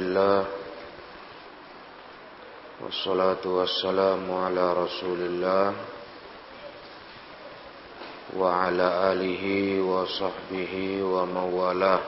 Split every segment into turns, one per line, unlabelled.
الله والصلاة والسلام على رسول الله وعلى آله وصحبه ومن والاه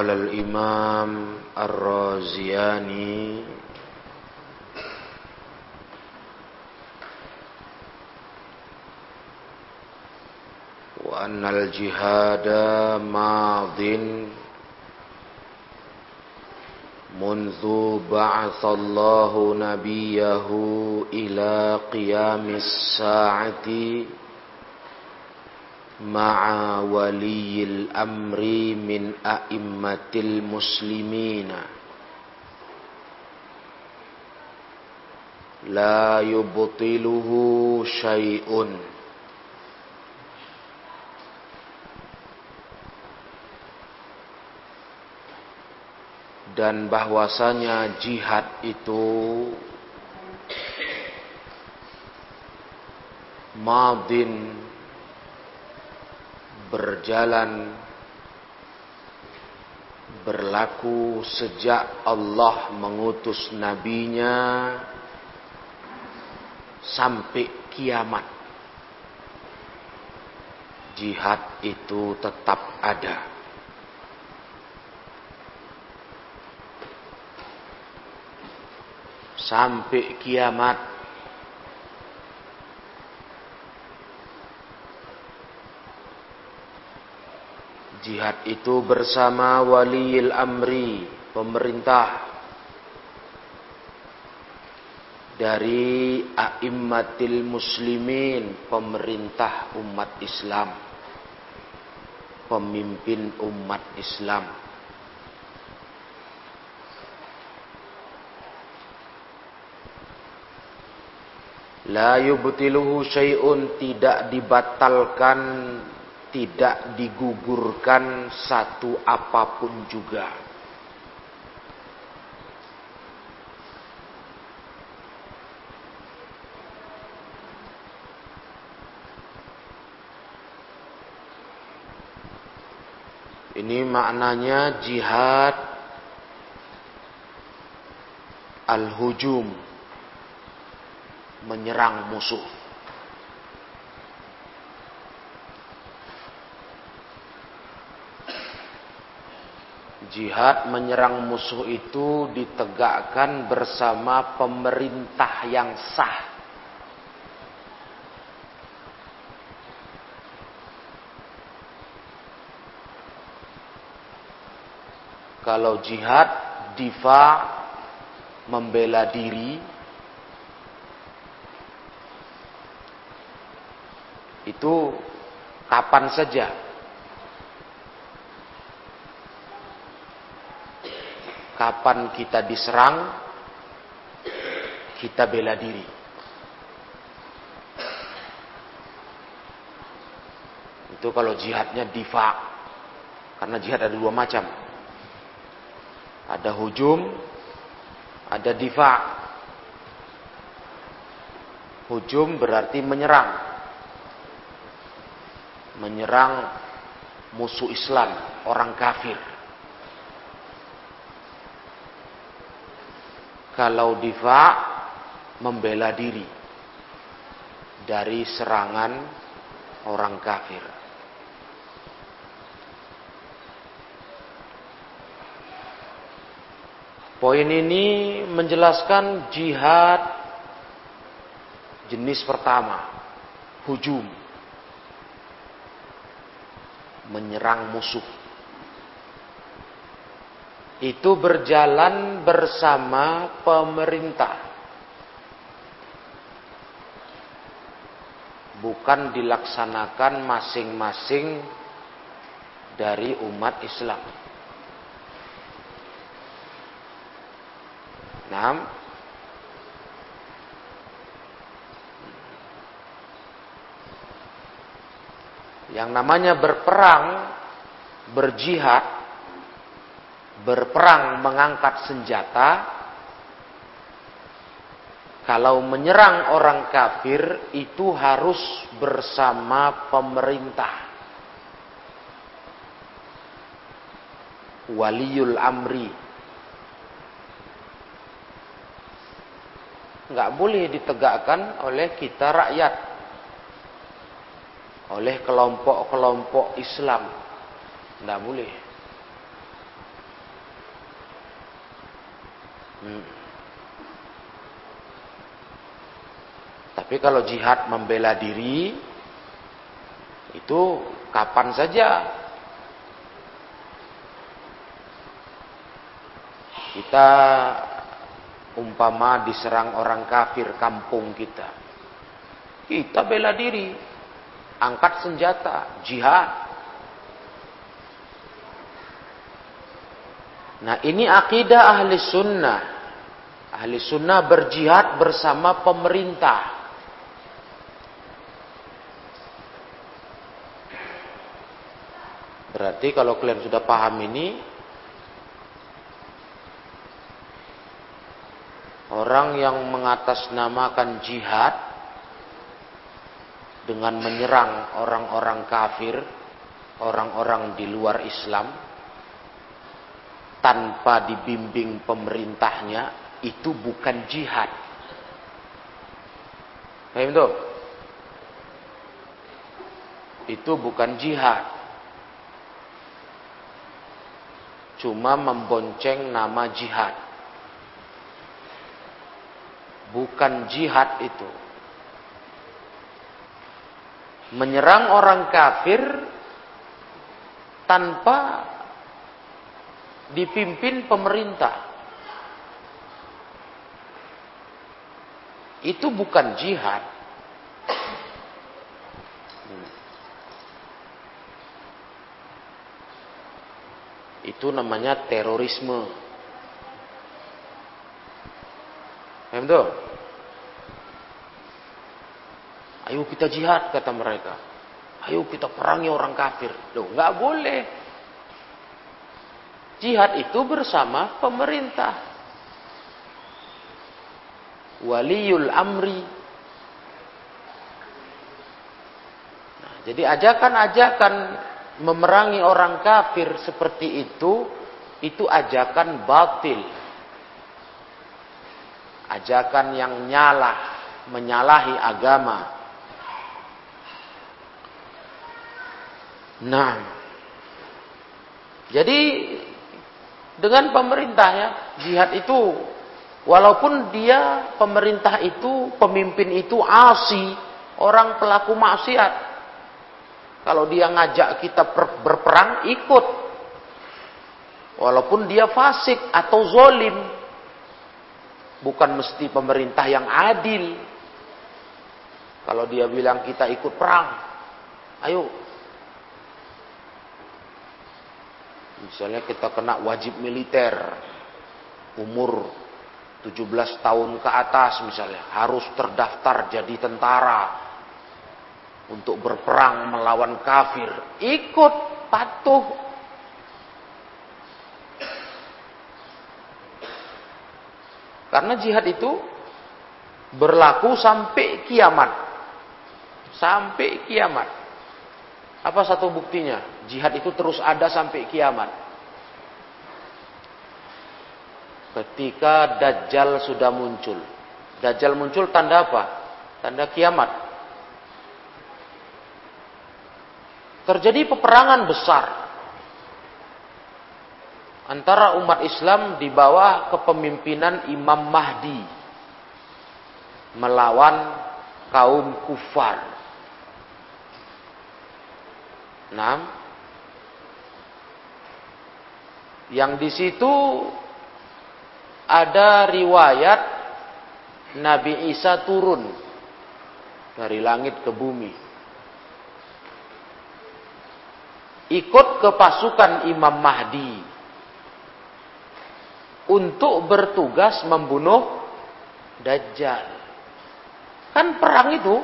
قال الإمام الرازياني وأن الجهاد ماض منذ بعث الله نبيه إلى قيام الساعة ma'a waliyil amri min a'immatil muslimina. La yubtiluhu syai'un. Dan bahwasanya jihad itu madin berjalan berlaku sejak Allah mengutus nabinya sampai kiamat. Jihad itu tetap ada. Sampai kiamat Jihad itu bersama waliil amri, pemerintah dari a'immatil muslimin, pemerintah umat Islam. Pemimpin umat Islam. La yubtiluhu syai'un tidak dibatalkan tidak digugurkan satu apa pun juga. Ini maknanya jihad al-hujum menyerang musuh. Jihad menyerang musuh itu ditegakkan bersama pemerintah yang sah. Kalau jihad diva membela diri itu kapan saja kapan kita diserang, kita bela diri. Itu kalau jihadnya diva. Karena jihad ada dua macam. Ada hujum, ada diva. Hujum berarti menyerang. Menyerang musuh Islam, orang kafir. Kalau diva membela diri dari serangan orang kafir. Poin ini menjelaskan jihad jenis pertama, hujum. Menyerang musuh itu berjalan bersama pemerintah. Bukan dilaksanakan masing-masing dari umat Islam. Nah, yang namanya berperang berjihad, berperang mengangkat senjata, kalau menyerang orang kafir itu harus bersama pemerintah. Waliul amri. Nggak boleh ditegakkan oleh kita rakyat. Oleh kelompok-kelompok Islam. Nggak boleh. Tapi kalau jihad membela diri itu kapan saja. Kita umpama diserang orang kafir kampung kita kita bela diri angkat senjata jihad. Nah ini akidah ahli sunnah ahli sunnah berjihad bersama pemerintah. Berarti kalau kalian sudah paham ini, orang yang mengatasnamakan jihad dengan menyerang orang-orang kafir, orang-orang di luar Islam, tanpa dibimbing pemerintahnya, itu bukan jihad. Paham itu? Itu bukan jihad. cuma membonceng nama jihad. Bukan jihad itu. Menyerang orang kafir tanpa dipimpin pemerintah. Itu bukan jihad. Itu namanya terorisme. Paham tuh? Ayo kita jihad kata mereka. Ayo kita perangi orang kafir. Loh, nggak boleh. Jihad itu bersama pemerintah. Waliul amri. Nah, jadi ajakan-ajakan memerangi orang kafir seperti itu itu ajakan batil. Ajakan yang nyalah, menyalahi agama. Nah, jadi dengan pemerintahnya jihad itu walaupun dia pemerintah itu pemimpin itu asi orang pelaku maksiat kalau dia ngajak kita berperang, ikut. Walaupun dia fasik atau zolim. Bukan mesti pemerintah yang adil. Kalau dia bilang kita ikut perang. Ayo. Misalnya kita kena wajib militer. Umur 17 tahun ke atas misalnya. Harus terdaftar jadi tentara untuk berperang melawan kafir, ikut patuh. Karena jihad itu berlaku sampai kiamat. Sampai kiamat. Apa satu buktinya? Jihad itu terus ada sampai kiamat. Ketika Dajjal sudah muncul. Dajjal muncul tanda apa? Tanda kiamat. terjadi peperangan besar antara umat Islam di bawah kepemimpinan Imam Mahdi melawan kaum kufar. Nah, yang di situ ada riwayat Nabi Isa turun dari langit ke bumi. ikut ke pasukan Imam Mahdi untuk bertugas membunuh Dajjal. Kan perang itu,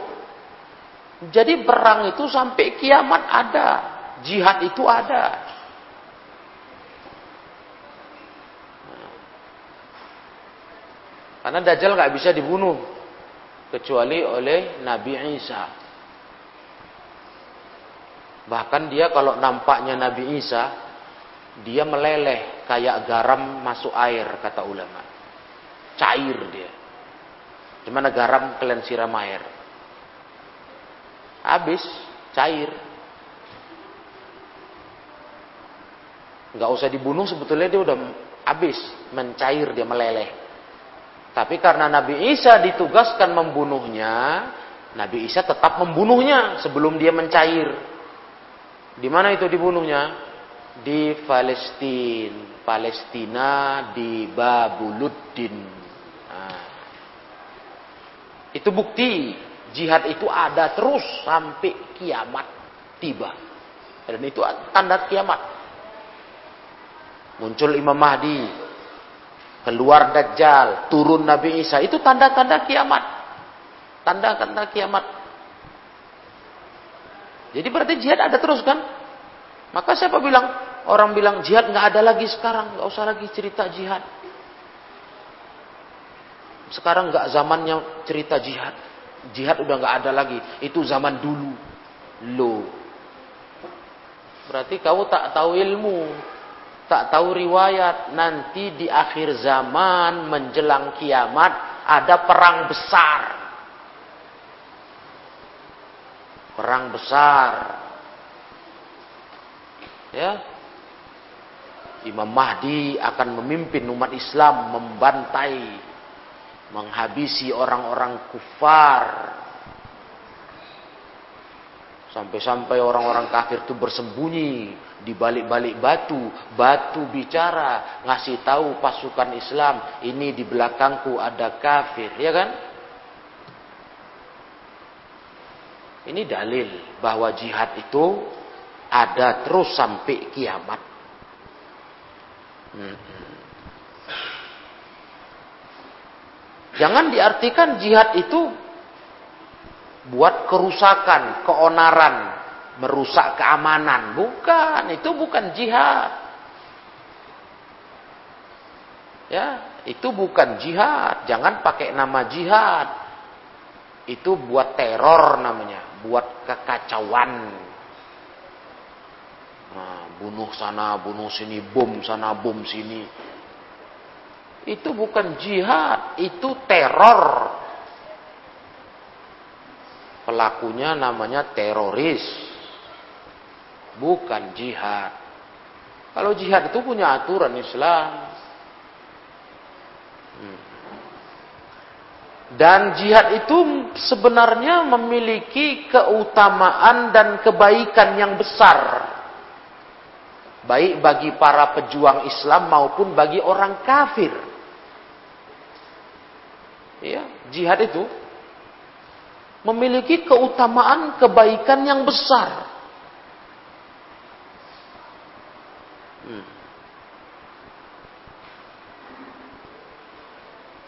jadi perang itu sampai kiamat ada, jihad itu ada. Karena Dajjal nggak bisa dibunuh kecuali oleh Nabi Isa. Bahkan dia kalau nampaknya Nabi Isa, dia meleleh kayak garam masuk air kata ulama. Cair dia. Gimana garam kalian siram air? Habis, cair. Nggak usah dibunuh sebetulnya dia udah habis, mencair dia meleleh. Tapi karena Nabi Isa ditugaskan membunuhnya, Nabi Isa tetap membunuhnya sebelum dia mencair. Di mana itu dibunuhnya? Di Palestina, Palestina di Babuluddin. Nah, itu bukti jihad itu ada terus sampai kiamat tiba. Dan itu tanda kiamat. Muncul Imam Mahdi. Keluar Dajjal. Turun Nabi Isa. Itu tanda-tanda kiamat. Tanda-tanda kiamat. Jadi berarti jihad ada terus kan? Maka siapa bilang? Orang bilang jihad nggak ada lagi sekarang. nggak usah lagi cerita jihad. Sekarang nggak zamannya cerita jihad. Jihad udah nggak ada lagi. Itu zaman dulu. Lo. Berarti kau tak tahu ilmu tak tahu riwayat nanti di akhir zaman menjelang kiamat ada perang besar. Perang besar. Ya. Imam Mahdi akan memimpin umat Islam membantai menghabisi orang-orang kufar Sampai-sampai orang-orang kafir itu bersembunyi di balik-balik batu. Batu bicara, ngasih tahu pasukan Islam, ini di belakangku ada kafir, ya kan? Ini dalil bahwa jihad itu ada terus sampai kiamat. Hmm. Jangan diartikan jihad itu buat kerusakan, keonaran, merusak keamanan. Bukan, itu bukan jihad. Ya, itu bukan jihad. Jangan pakai nama jihad. Itu buat teror namanya, buat kekacauan. Nah, bunuh sana, bunuh sini, bom sana, bom sini. Itu bukan jihad, itu teror. Pelakunya namanya teroris. Bukan jihad. Kalau jihad itu punya aturan Islam. Hmm. Dan jihad itu sebenarnya memiliki keutamaan dan kebaikan yang besar. Baik bagi para pejuang Islam maupun bagi orang kafir. Ya, jihad itu memiliki keutamaan kebaikan yang besar. Hmm.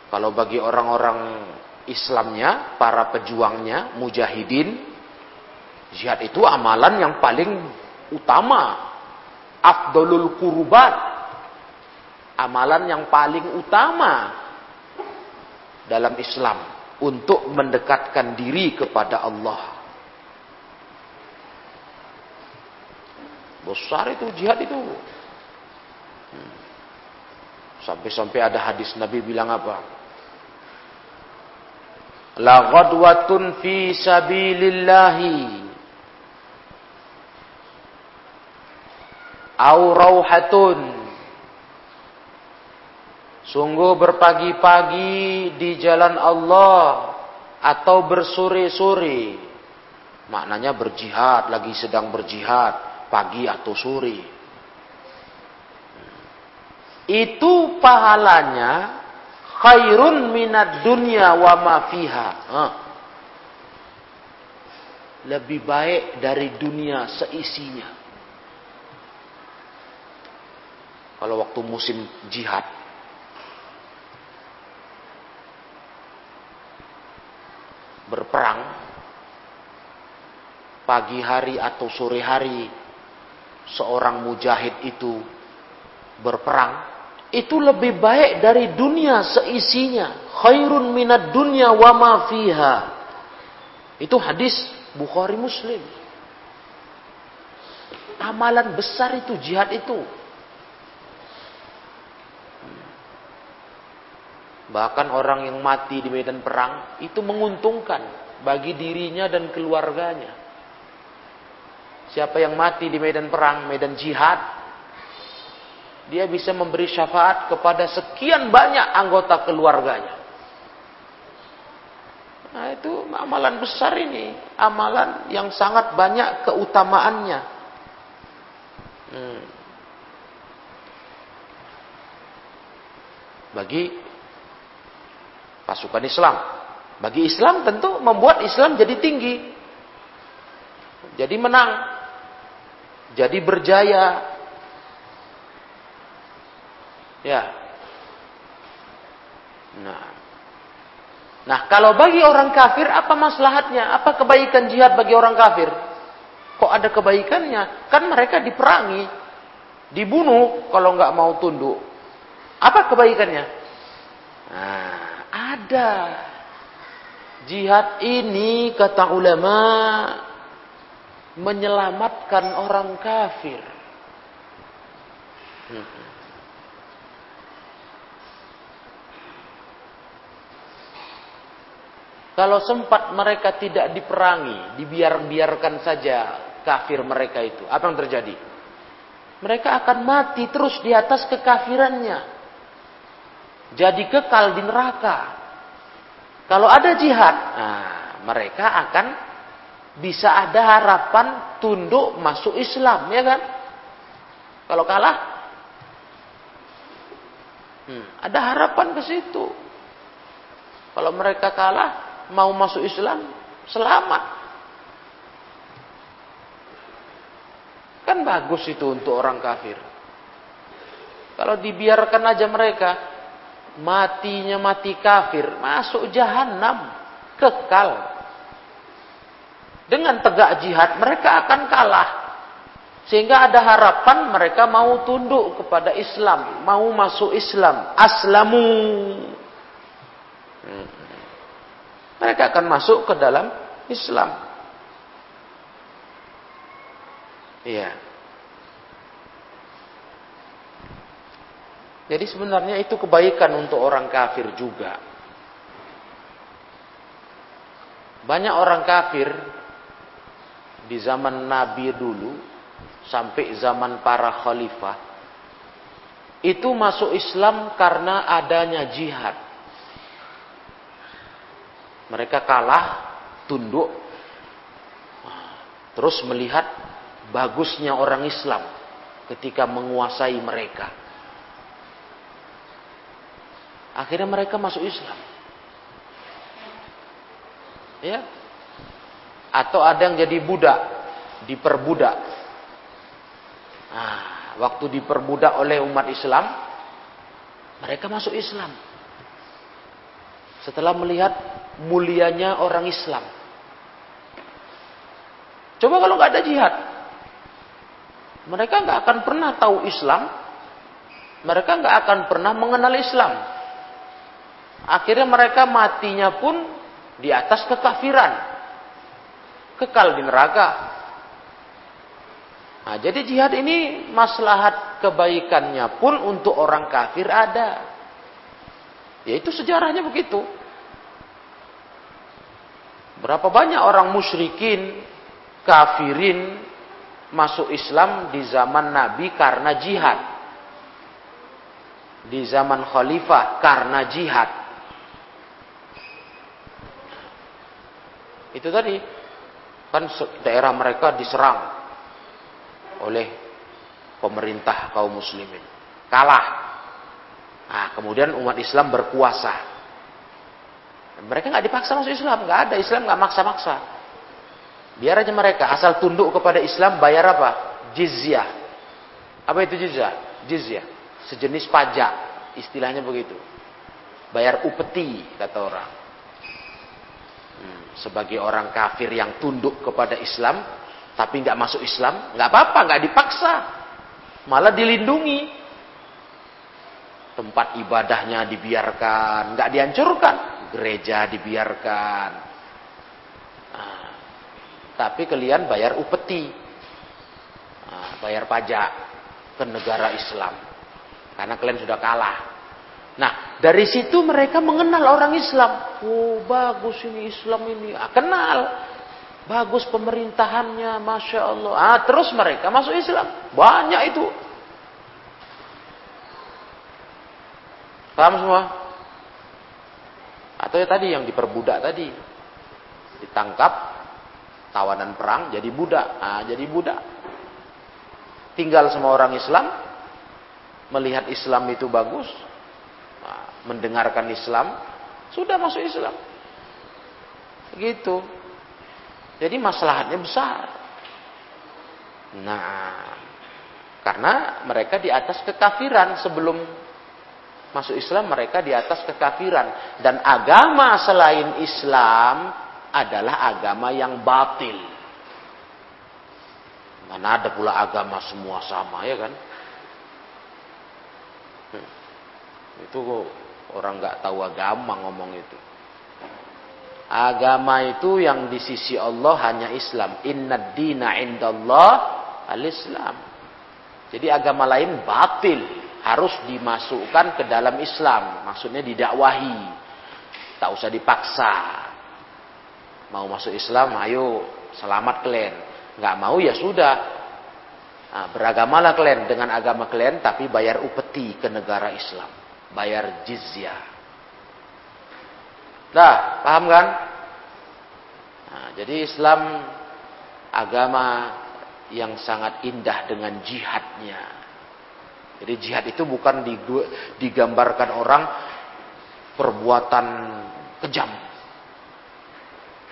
Kalau bagi orang-orang Islamnya, para pejuangnya, mujahidin, jihad itu amalan yang paling utama. Afdolul kurubat. Amalan yang paling utama dalam Islam untuk mendekatkan diri kepada Allah. Besar itu jihad itu. Sampai-sampai ada hadis Nabi bilang apa? La ghadwatun fi sabilillahi au rauhatun Sungguh berpagi-pagi di jalan Allah atau bersore-sore. Maknanya berjihad, lagi sedang berjihad, pagi atau sore. Itu pahalanya khairun minat dunia wa ma fiha. Lebih baik dari dunia seisinya. Kalau waktu musim jihad, berperang pagi hari atau sore hari seorang mujahid itu berperang itu lebih baik dari dunia seisinya. Khairun minad dunya wa ma fiha. Itu hadis Bukhari Muslim. Amalan besar itu jihad itu. Bahkan orang yang mati di medan perang itu menguntungkan bagi dirinya dan keluarganya. Siapa yang mati di medan perang, medan jihad, dia bisa memberi syafaat kepada sekian banyak anggota keluarganya. Nah itu amalan besar ini, amalan yang sangat banyak keutamaannya. Hmm. Bagi pasukan Islam. Bagi Islam tentu membuat Islam jadi tinggi. Jadi menang. Jadi berjaya. Ya. Nah. Nah, kalau bagi orang kafir apa maslahatnya? Apa kebaikan jihad bagi orang kafir? Kok ada kebaikannya? Kan mereka diperangi, dibunuh kalau nggak mau tunduk. Apa kebaikannya? Nah, ada. Jihad ini kata ulama menyelamatkan orang kafir. Kalau sempat mereka tidak diperangi, dibiar-biarkan saja kafir mereka itu, apa yang terjadi? Mereka akan mati terus di atas kekafirannya jadi kekal di neraka. Kalau ada jihad, nah, mereka akan bisa ada harapan tunduk masuk Islam, ya kan? Kalau kalah, hmm, ada harapan ke situ. Kalau mereka kalah, mau masuk Islam, selamat. Kan bagus itu untuk orang kafir. Kalau dibiarkan aja mereka, matinya mati kafir, masuk jahanam, kekal. Dengan tegak jihad mereka akan kalah. Sehingga ada harapan mereka mau tunduk kepada Islam, mau masuk Islam, aslamu. Hmm. Mereka akan masuk ke dalam Islam. Iya. Jadi sebenarnya itu kebaikan untuk orang kafir juga. Banyak orang kafir di zaman Nabi dulu sampai zaman para khalifah itu masuk Islam karena adanya jihad. Mereka kalah, tunduk, terus melihat bagusnya orang Islam ketika menguasai mereka. Akhirnya mereka masuk Islam. Ya. Atau ada yang jadi budak, diperbudak. Nah, waktu diperbudak oleh umat Islam, mereka masuk Islam. Setelah melihat mulianya orang Islam. Coba kalau nggak ada jihad, mereka nggak akan pernah tahu Islam, mereka nggak akan pernah mengenal Islam. Akhirnya mereka matinya pun di atas kekafiran. Kekal di neraka. Nah, jadi jihad ini maslahat kebaikannya pun untuk orang kafir ada. Ya itu sejarahnya begitu. Berapa banyak orang musyrikin, kafirin masuk Islam di zaman Nabi karena jihad. Di zaman khalifah karena jihad. Itu tadi kan daerah mereka diserang oleh pemerintah kaum muslimin. Kalah. Nah, kemudian umat Islam berkuasa. Mereka nggak dipaksa masuk Islam, nggak ada Islam nggak maksa-maksa. Biar aja mereka asal tunduk kepada Islam bayar apa? Jizyah. Apa itu jizyah? Jizyah, sejenis pajak, istilahnya begitu. Bayar upeti kata orang sebagai orang kafir yang tunduk kepada Islam tapi nggak masuk Islam nggak apa-apa nggak dipaksa malah dilindungi tempat ibadahnya dibiarkan, nggak dihancurkan, gereja dibiarkan. Nah, tapi kalian bayar upeti, nah, bayar pajak ke negara Islam, karena kalian sudah kalah. Nah, dari situ mereka mengenal orang Islam. Oh, bagus ini Islam ini. Ah, kenal. Bagus pemerintahannya, Masya Allah. Ah, terus mereka masuk Islam. Banyak itu. Paham semua? Atau ya tadi yang diperbudak tadi. Ditangkap, tawanan perang, jadi budak. Ah, jadi budak. Tinggal semua orang Islam, melihat Islam itu bagus, ah, mendengarkan Islam, sudah masuk Islam. Begitu. Jadi masalahnya besar. Nah, karena mereka di atas kekafiran sebelum masuk Islam mereka di atas kekafiran dan agama selain Islam adalah agama yang batil. Mana ada pula agama semua sama ya kan? Hmm. Itu orang nggak tahu agama ngomong itu. Agama itu yang di sisi Allah hanya Islam. Inna dina indallah al-Islam. Jadi agama lain batil. Harus dimasukkan ke dalam Islam. Maksudnya didakwahi. Tak usah dipaksa. Mau masuk Islam, ayo selamat kalian. Nggak mau ya sudah. Nah, beragamalah kalian dengan agama kalian tapi bayar upeti ke negara Islam. Bayar jizyah. Dah, paham kan? Nah, jadi Islam agama yang sangat indah dengan jihadnya. Jadi jihad itu bukan digambarkan orang perbuatan kejam.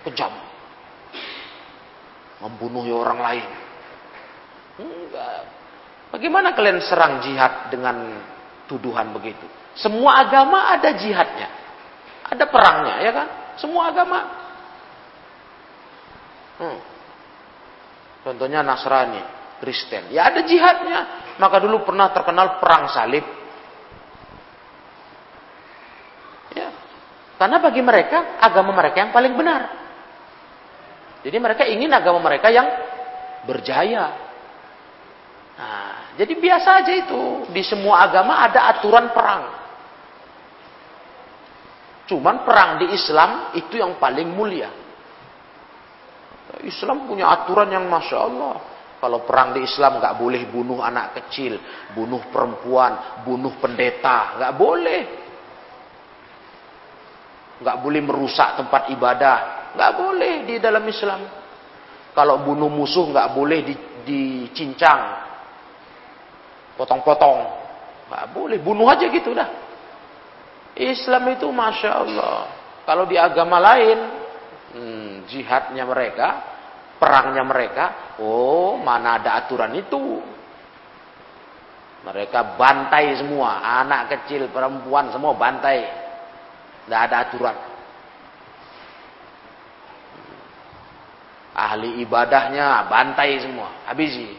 Kejam. Membunuh orang lain. Bagaimana kalian serang jihad dengan tuduhan begitu? Semua agama ada jihadnya. Ada perangnya, ya kan? Semua agama. Hmm. Contohnya Nasrani, Kristen. Ya ada jihadnya. Maka dulu pernah terkenal perang salib. Ya. Karena bagi mereka, agama mereka yang paling benar. Jadi mereka ingin agama mereka yang berjaya. Nah, jadi biasa aja itu. Di semua agama ada aturan perang. Cuman perang di Islam itu yang paling mulia. Islam punya aturan yang masya Allah. Kalau perang di Islam nggak boleh bunuh anak kecil, bunuh perempuan, bunuh pendeta, nggak boleh. Nggak boleh merusak tempat ibadah, nggak boleh di dalam Islam. Kalau bunuh musuh nggak boleh di, dicincang, potong-potong, nggak boleh, bunuh aja gitu dah. Islam itu masya Allah. Kalau di agama lain, hmm, jihadnya mereka, perangnya mereka, oh mana ada aturan itu. Mereka bantai semua, anak kecil, perempuan semua bantai. Tidak ada aturan. Ahli ibadahnya bantai semua, habisi.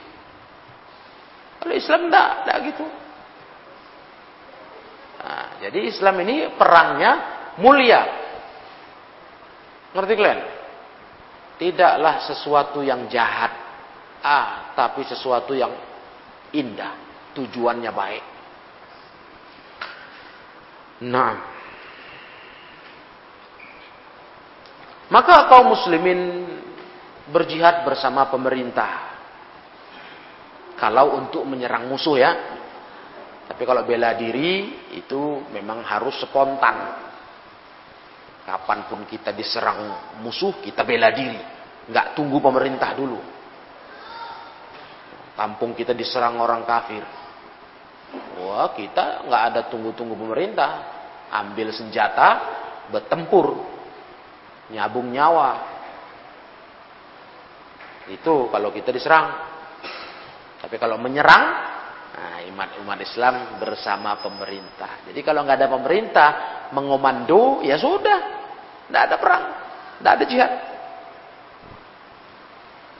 Kalau Islam tidak, tidak gitu. Nah, jadi Islam ini perangnya mulia. Ngerti kalian? Tidaklah sesuatu yang jahat, ah, tapi sesuatu yang indah, tujuannya baik. Nah, maka kaum muslimin berjihad bersama pemerintah. Kalau untuk menyerang musuh ya, tapi kalau bela diri itu memang harus spontan. Kapan pun kita diserang musuh, kita bela diri. Nggak tunggu pemerintah dulu. Kampung kita diserang orang kafir. Wah, kita nggak ada tunggu-tunggu pemerintah. Ambil senjata, bertempur. Nyabung nyawa. Itu kalau kita diserang. Tapi kalau menyerang, Nah, iman umat Islam bersama pemerintah. Jadi kalau nggak ada pemerintah mengomando, ya sudah, nggak ada perang, nggak ada jihad.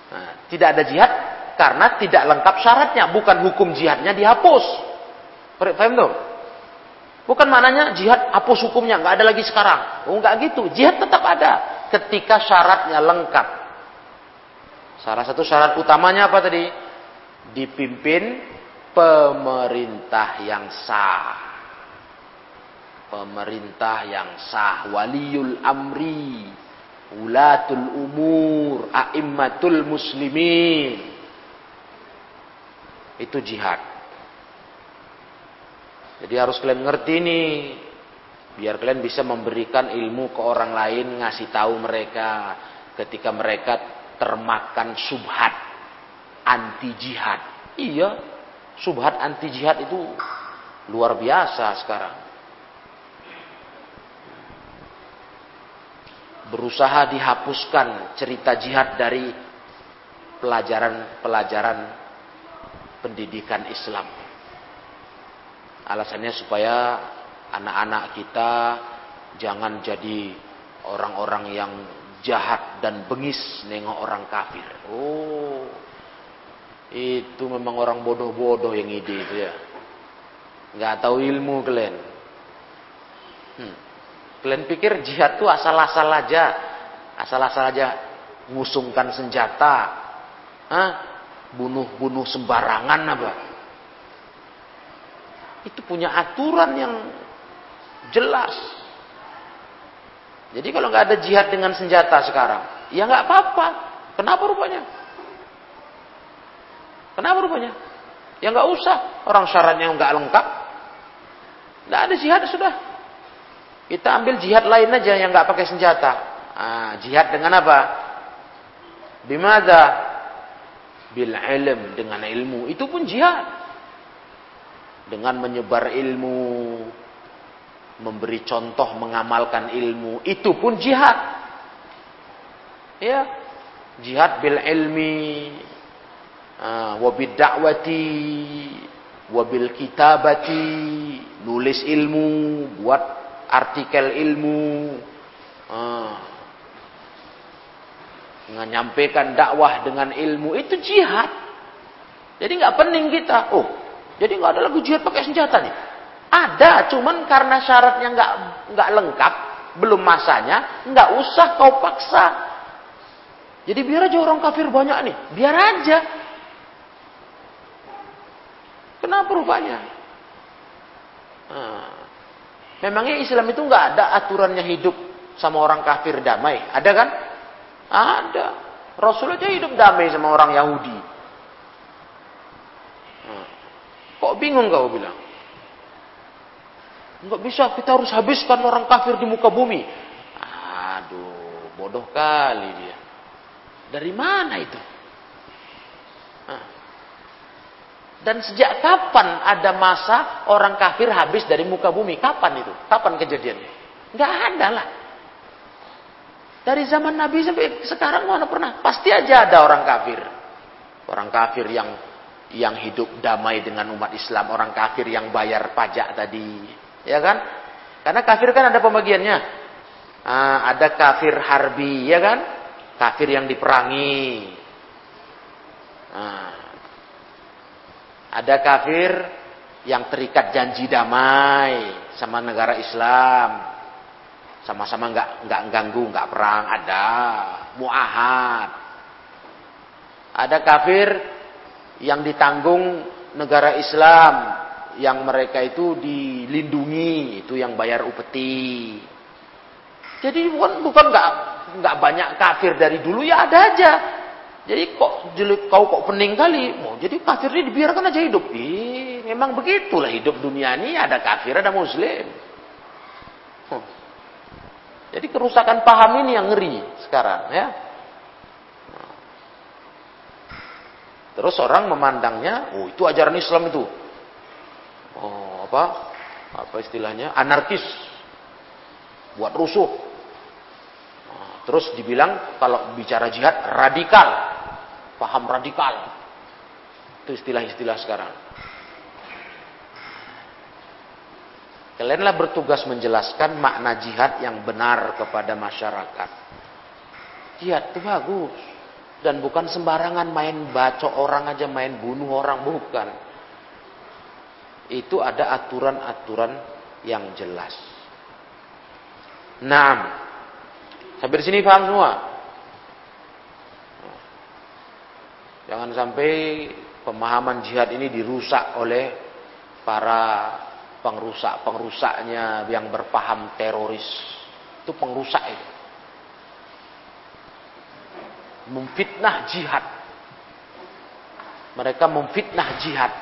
Nah, tidak ada jihad karena tidak lengkap syaratnya, bukan hukum jihadnya dihapus. Paham tuh? Bukan maknanya jihad hapus hukumnya, nggak ada lagi sekarang. Oh, nggak gitu. Jihad tetap ada ketika syaratnya lengkap. Salah satu syarat utamanya apa tadi? Dipimpin pemerintah yang sah. Pemerintah yang sah, waliul amri, ulatul umur, a'immatul muslimin. Itu jihad. Jadi harus kalian ngerti ini. Biar kalian bisa memberikan ilmu ke orang lain, ngasih tahu mereka ketika mereka termakan subhat anti jihad. Iya, subhat anti jihad itu luar biasa sekarang. Berusaha dihapuskan cerita jihad dari pelajaran-pelajaran pendidikan Islam. Alasannya supaya anak-anak kita jangan jadi orang-orang yang jahat dan bengis nengok orang kafir. Oh, itu memang orang bodoh-bodoh yang ide itu ya. Nggak tahu ilmu kalian. Hmm. Kalian pikir jihad itu asal-asal aja. Asal-asal aja ngusungkan senjata. Bunuh-bunuh sembarangan apa? itu punya aturan yang jelas. Jadi kalau nggak ada jihad dengan senjata sekarang, ya nggak apa-apa. Kenapa rupanya? Kenapa rupanya? Ya nggak usah. Orang syaratnya nggak lengkap. Nggak ada jihad sudah. Kita ambil jihad lain aja yang nggak pakai senjata. Ah, jihad dengan apa? Bimada? Bil ilm dengan ilmu. Itu pun jihad dengan menyebar ilmu, memberi contoh mengamalkan ilmu, itu pun jihad. Ya, jihad bil ilmi, uh, wabil da'wati, wabil kitabati, nulis ilmu, buat artikel ilmu, menyampaikan dakwah dengan ilmu itu jihad. Jadi nggak pening kita. Oh, jadi nggak ada lagi jihad pakai senjata nih. Ada, cuman karena syaratnya nggak nggak lengkap, belum masanya, nggak usah kau paksa. Jadi biar aja orang kafir banyak nih, biar aja. Kenapa rupanya? Nah, memangnya Islam itu nggak ada aturannya hidup sama orang kafir damai, ada kan? Ada. Rasul aja hidup damai sama orang Yahudi. Kok bingung kau bilang? Enggak bisa, kita harus habiskan orang kafir di muka bumi. Aduh, bodoh kali dia. Dari mana itu? Dan sejak kapan ada masa orang kafir habis dari muka bumi? Kapan itu? Kapan kejadiannya? Enggak ada lah. Dari zaman Nabi sampai sekarang mana pernah? Pasti aja ada orang kafir. Orang kafir yang yang hidup damai dengan umat Islam, orang kafir yang bayar pajak tadi, ya kan? Karena kafir kan ada pembagiannya. Ah, ada kafir harbi, ya kan? Kafir yang diperangi. Ah, ada kafir yang terikat janji damai sama negara Islam. Sama-sama nggak nggak ganggu, nggak perang, ada muahad. Ada kafir yang ditanggung negara Islam yang mereka itu dilindungi itu yang bayar upeti. Jadi bukan bukan nggak nggak banyak kafir dari dulu ya ada aja. Jadi kok kau kok pening kali? Oh, jadi kafir ini dibiarkan aja hidup. Ih, memang begitulah hidup dunia ini ada kafir ada muslim. Hmm. Jadi kerusakan paham ini yang ngeri sekarang ya. Terus orang memandangnya, oh itu ajaran Islam itu. Oh, apa? Apa istilahnya? Anarkis. Buat rusuh. Nah, terus dibilang kalau bicara jihad radikal. Paham radikal. Itu istilah-istilah sekarang. Kalianlah bertugas menjelaskan makna jihad yang benar kepada masyarakat. Jihad itu bagus. Dan bukan sembarangan main bacok orang aja, main bunuh orang, bukan. Itu ada aturan-aturan yang jelas. Nah, sampai di sini paham semua. Jangan sampai pemahaman jihad ini dirusak oleh para pengrusak-pengrusaknya yang berpaham teroris. Itu pengrusak itu. Memfitnah jihad. Mereka memfitnah jihad.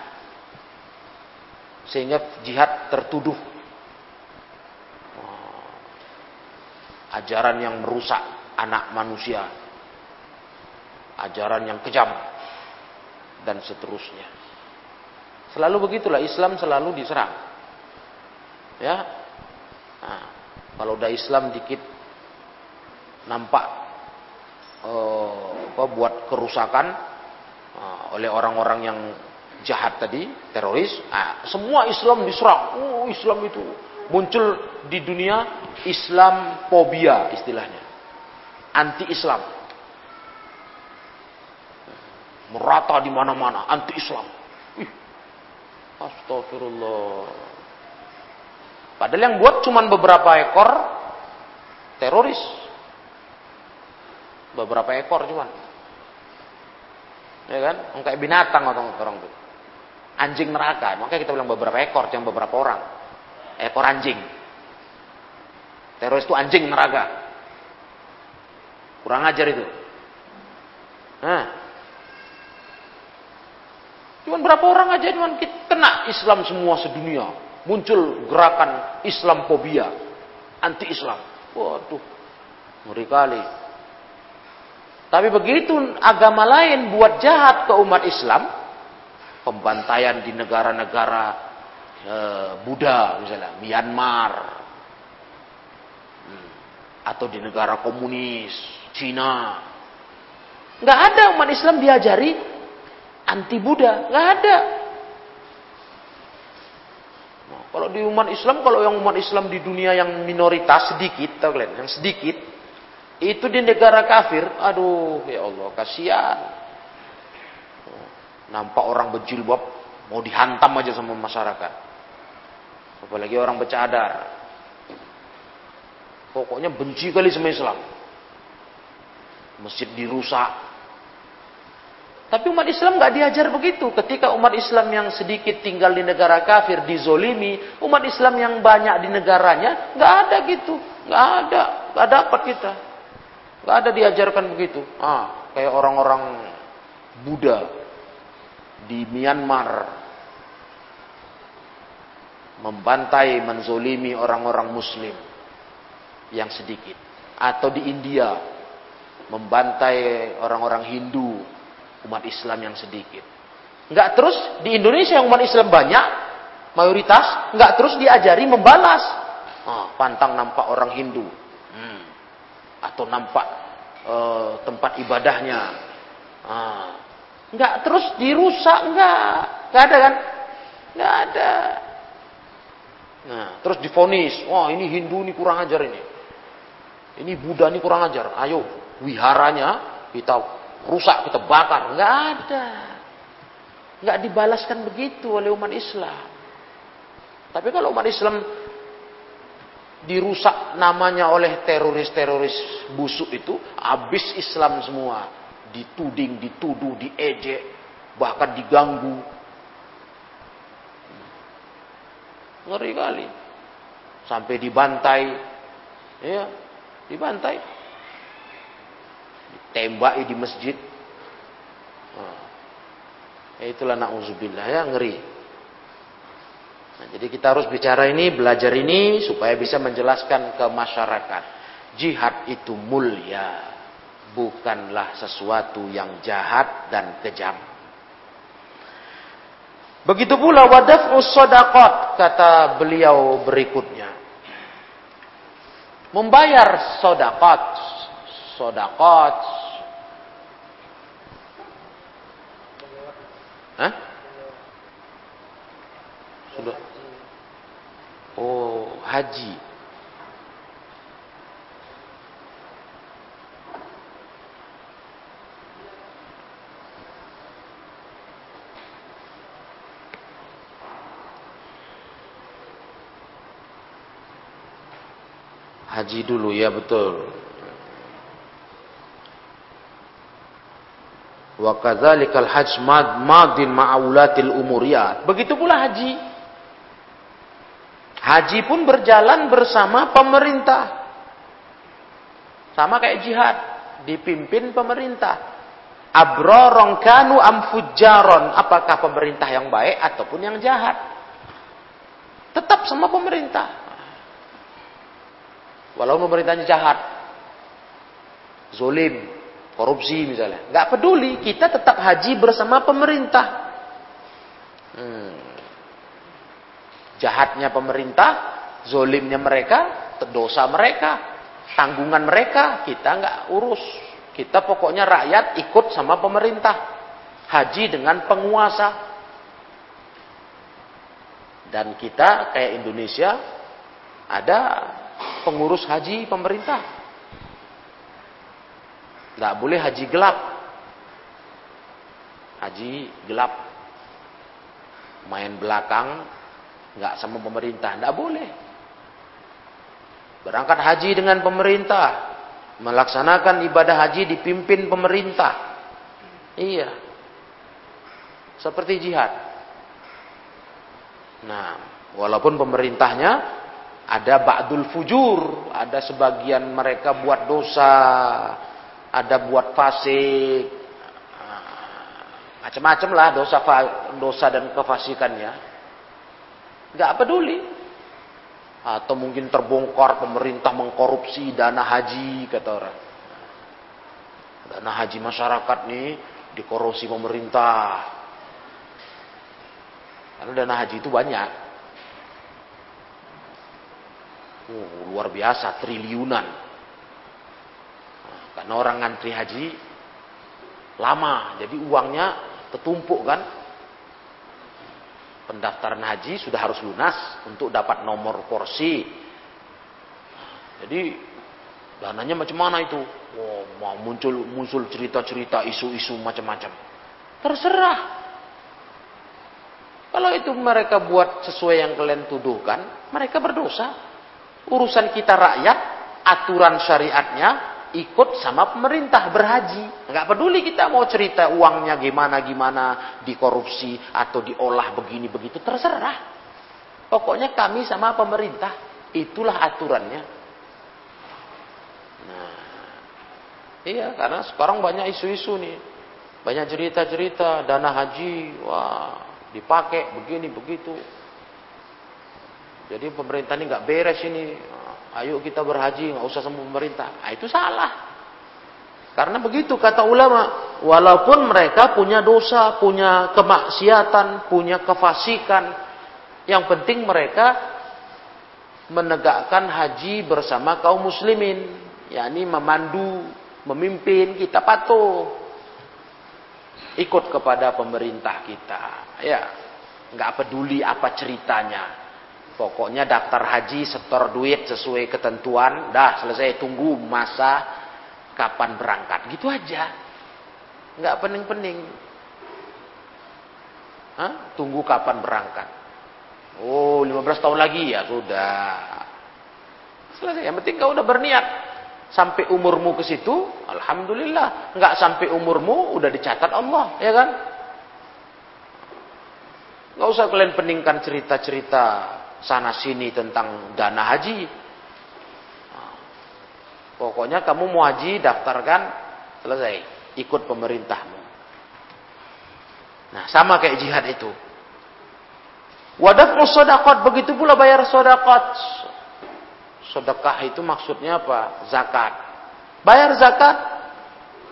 Sehingga jihad tertuduh ajaran yang merusak anak manusia, ajaran yang kejam, dan seterusnya. Selalu begitulah Islam selalu diserang. Ya, nah, kalau udah Islam dikit nampak uh, apa, buat kerusakan uh, oleh orang-orang yang jahat tadi, teroris, nah, semua Islam diserang. Oh, Islam itu muncul di dunia Islam fobia istilahnya. Anti Islam. Merata di mana-mana anti Islam. Ih, astagfirullah. Padahal yang buat cuma beberapa ekor teroris. Beberapa ekor cuman. Ya kan? Kayak binatang orang orang itu. Anjing neraka. Makanya kita bilang beberapa ekor, jangan beberapa orang. Ekor anjing. Teroris itu anjing neraka. Kurang ajar itu. Nah. Cuman berapa orang aja cuman kena Islam semua sedunia. Muncul gerakan Islam fobia, anti Islam. Waduh, ngeri kali. Tapi begitu agama lain buat jahat ke umat Islam, pembantaian di negara-negara e, Buddha misalnya, Myanmar, hmm, atau di negara komunis, Cina. Nggak ada umat Islam diajari anti Buddha, nggak ada. Nah, kalau di umat Islam, kalau yang umat Islam di dunia yang minoritas sedikit, tahu kalian, yang sedikit, itu di negara kafir, aduh ya Allah, kasihan. Nampak orang berjilbab mau dihantam aja sama masyarakat. Apalagi orang bercadar. Pokoknya benci kali sama Islam. Masjid dirusak. Tapi umat Islam nggak diajar begitu. Ketika umat Islam yang sedikit tinggal di negara kafir dizolimi, umat Islam yang banyak di negaranya nggak ada gitu, nggak ada, nggak dapat kita, nggak ada diajarkan begitu. Ah, kayak orang-orang Buddha di Myanmar. Membantai, menzolimi orang-orang Muslim yang sedikit, atau di India membantai orang-orang Hindu, umat Islam yang sedikit. Nggak terus di Indonesia yang umat Islam banyak, mayoritas, nggak terus diajari membalas. Oh, pantang nampak orang Hindu, hmm. atau nampak uh, tempat ibadahnya, ah. nggak terus dirusak, nggak, nggak ada kan? Nggak ada. Nah, terus difonis, wah ini Hindu ini kurang ajar ini. Ini Buddha ini kurang ajar. Ayo, wiharanya kita rusak, kita bakar. Nggak ada. Nggak dibalaskan begitu oleh umat Islam. Tapi kalau umat Islam dirusak namanya oleh teroris-teroris busuk itu, habis Islam semua. Dituding, dituduh, diejek, bahkan diganggu. Ngeri kali. Sampai dibantai. Ya, dibantai. Ditembaki di masjid. Nah, itulah na'udzubillah ya ngeri. Nah, jadi kita harus bicara ini, belajar ini supaya bisa menjelaskan ke masyarakat. Jihad itu mulia, bukanlah sesuatu yang jahat dan kejam. Begitu pula wadaf'us sadaqat kata beliau berikutnya. Membayar sodakat, sodakat. Hah? Sudah. Oh, haji. Haji dulu ya betul. Wa kadzalikal hajj madin ma'aulatil umuriyat. Begitu pula haji. Haji pun berjalan bersama pemerintah. Sama kayak jihad, dipimpin pemerintah. Abrorong kanu amfujaron. Apakah pemerintah yang baik ataupun yang jahat? Tetap sama pemerintah. Walau pemerintahnya jahat. Zolim, korupsi misalnya. Nggak peduli, kita tetap haji bersama pemerintah. Hmm. Jahatnya pemerintah, zolimnya mereka, dosa mereka, tanggungan mereka, kita nggak urus. Kita pokoknya rakyat ikut sama pemerintah. Haji dengan penguasa. Dan kita kayak Indonesia ada pengurus haji pemerintah. Nggak boleh haji gelap. Haji gelap. Main belakang, nggak sama pemerintah. Nggak boleh. Berangkat haji dengan pemerintah. Melaksanakan ibadah haji dipimpin pemerintah. Iya. Seperti jihad. Nah, walaupun pemerintahnya ada ba'dul fujur, ada sebagian mereka buat dosa, ada buat fasik, macam-macam lah dosa dosa dan kefasikannya. Gak peduli. Atau mungkin terbongkar pemerintah mengkorupsi dana haji kata orang. Dana haji masyarakat nih dikorupsi pemerintah. Karena dana haji itu banyak. Oh, luar biasa, triliunan. Karena orang ngantri haji lama, jadi uangnya tertumpuk kan. Pendaftaran haji sudah harus lunas untuk dapat nomor porsi. Jadi dananya macam mana itu? Oh, mau muncul muncul cerita-cerita isu-isu macam-macam. Terserah. Kalau itu mereka buat sesuai yang kalian tuduhkan, mereka berdosa. Urusan kita rakyat, aturan syariatnya, ikut sama pemerintah berhaji. Nggak peduli kita mau cerita uangnya gimana gimana dikorupsi atau diolah begini begitu terserah. Pokoknya kami sama pemerintah itulah aturannya. Nah, iya karena sekarang banyak isu-isu nih, banyak cerita-cerita dana haji, wah dipakai begini begitu. Jadi pemerintah ini nggak beres ini, Ayo kita berhaji, nggak usah sama pemerintah. Nah, itu salah. Karena begitu kata ulama, walaupun mereka punya dosa, punya kemaksiatan, punya kefasikan, yang penting mereka menegakkan haji bersama kaum muslimin, yakni memandu, memimpin, kita patuh. Ikut kepada pemerintah kita. Ya, nggak peduli apa ceritanya. Pokoknya daftar haji, setor duit sesuai ketentuan, dah selesai tunggu masa kapan berangkat. Gitu aja. Nggak pening-pening. Hah? Tunggu kapan berangkat. Oh, 15 tahun lagi ya sudah. Selesai. Yang penting kau udah berniat. Sampai umurmu ke situ, alhamdulillah. Nggak sampai umurmu udah dicatat Allah, ya kan? Nggak usah kalian peningkan cerita-cerita sana sini tentang dana haji. Pokoknya kamu mau haji daftarkan selesai ikut pemerintahmu. Nah sama kayak jihad itu. Wadaf sodakot begitu pula bayar sodakot. Sodakah itu maksudnya apa? Zakat. Bayar zakat.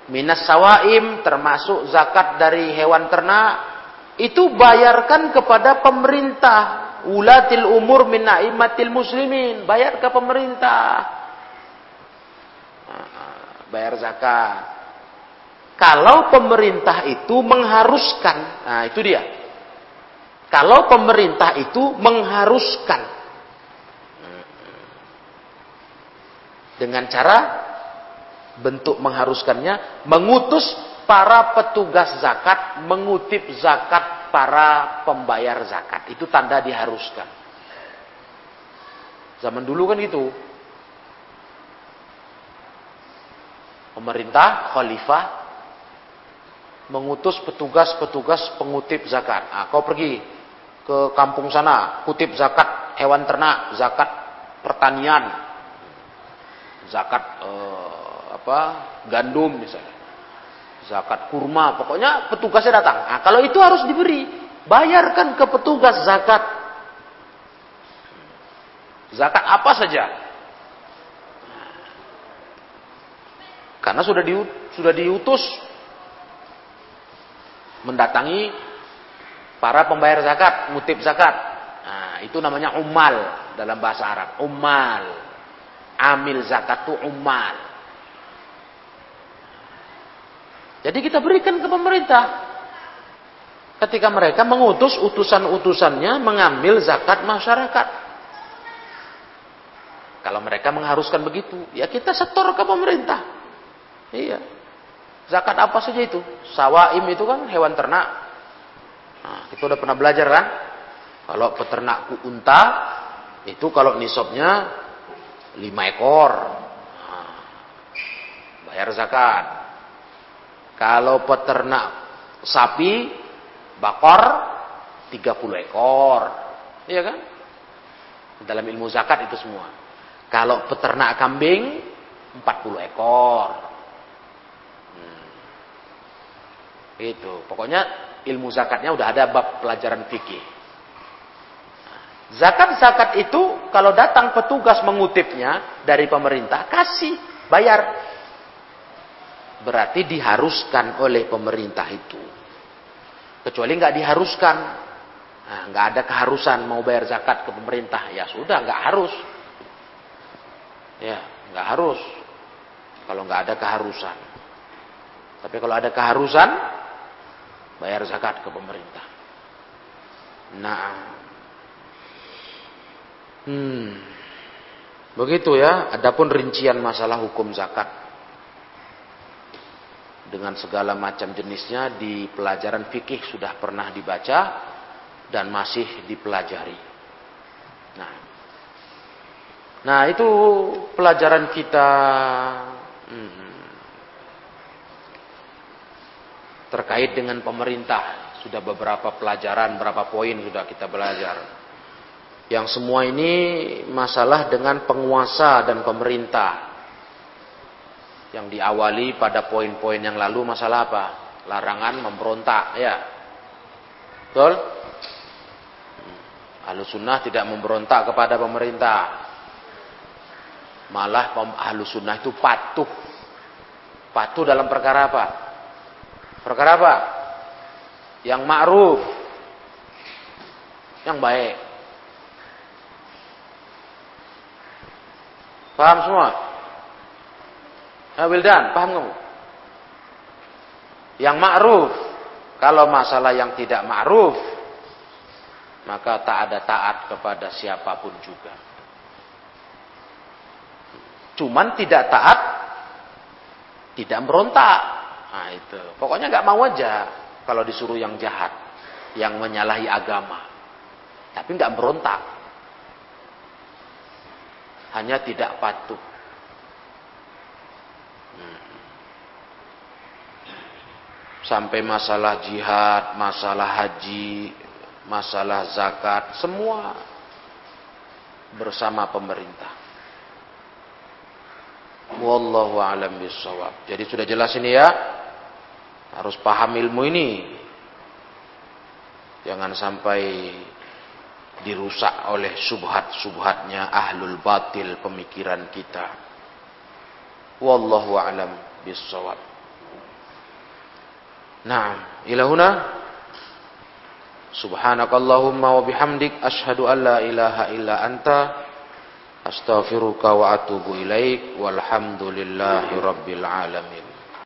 Minas sawaim termasuk zakat dari hewan ternak. Itu bayarkan kepada pemerintah ulatil umur min naimatil muslimin. Bayar ke pemerintah. Bayar zakat. Kalau pemerintah itu mengharuskan, nah itu dia. Kalau pemerintah itu mengharuskan dengan cara bentuk mengharuskannya mengutus para petugas zakat mengutip zakat para pembayar zakat. Itu tanda diharuskan. Zaman dulu kan gitu. Pemerintah, khalifah mengutus petugas-petugas pengutip zakat. Nah, kau pergi ke kampung sana, kutip zakat hewan ternak, zakat pertanian, zakat eh, apa gandum misalnya, zakat kurma, pokoknya petugasnya datang. Nah, kalau itu harus diberi, bayarkan ke petugas zakat. Zakat apa saja? Karena sudah di, sudah diutus mendatangi para pembayar zakat, mutip zakat. Nah, itu namanya umal dalam bahasa Arab. Umal. Amil zakat itu umal. Jadi kita berikan ke pemerintah. Ketika mereka mengutus utusan-utusannya mengambil zakat masyarakat. Kalau mereka mengharuskan begitu, ya kita setor ke pemerintah. Iya. Zakat apa saja itu? Sawaim itu kan hewan ternak. Nah, kita udah pernah belajar kan? Kalau peternak unta, itu kalau nisabnya lima ekor. Nah, bayar zakat. Kalau peternak sapi, bakor 30 ekor. Iya kan? Dalam ilmu zakat itu semua. Kalau peternak kambing 40 ekor. Itu. Pokoknya ilmu zakatnya udah ada bab pelajaran fikih. Zakat-zakat itu kalau datang petugas mengutipnya dari pemerintah, kasih, bayar. Berarti diharuskan oleh pemerintah itu. Kecuali nggak diharuskan. Nah, nggak ada keharusan mau bayar zakat ke pemerintah. Ya sudah, nggak harus. Ya, nggak harus. Kalau nggak ada keharusan. Tapi kalau ada keharusan, bayar zakat ke pemerintah. Nah, hmm, begitu ya. Adapun rincian masalah hukum zakat dengan segala macam jenisnya di pelajaran fikih sudah pernah dibaca dan masih dipelajari. Nah, nah itu pelajaran kita. Hmm, terkait dengan pemerintah. Sudah beberapa pelajaran, berapa poin sudah kita belajar. Yang semua ini masalah dengan penguasa dan pemerintah. Yang diawali pada poin-poin yang lalu masalah apa? Larangan memberontak, ya. Betul? Ahlu sunnah tidak memberontak kepada pemerintah. Malah ahlu sunnah itu patuh. Patuh dalam perkara apa? Perkara apa? Yang ma'ruf. Yang baik. Paham semua? Nah, Wildan, paham kamu? Yang ma'ruf. Kalau masalah yang tidak ma'ruf, maka tak ada taat kepada siapa pun juga. Cuman tidak taat, tidak berontak. Nah itu. Pokoknya nggak mau aja kalau disuruh yang jahat, yang menyalahi agama. Tapi nggak berontak. Hanya tidak patuh. Hmm. Sampai masalah jihad, masalah haji, masalah zakat, semua bersama pemerintah. Wallahu alam bisawab. Jadi sudah jelas ini ya. Harus paham ilmu ini. Jangan sampai dirusak oleh subhat-subhatnya ahlul batil pemikiran kita. Wallahu alam bisawab. Nah, ilahuna Subhanakallahumma wa bihamdik asyhadu an la ilaha illa anta astaghfiruka wa atubu ilaik walhamdulillahi rabbil alamin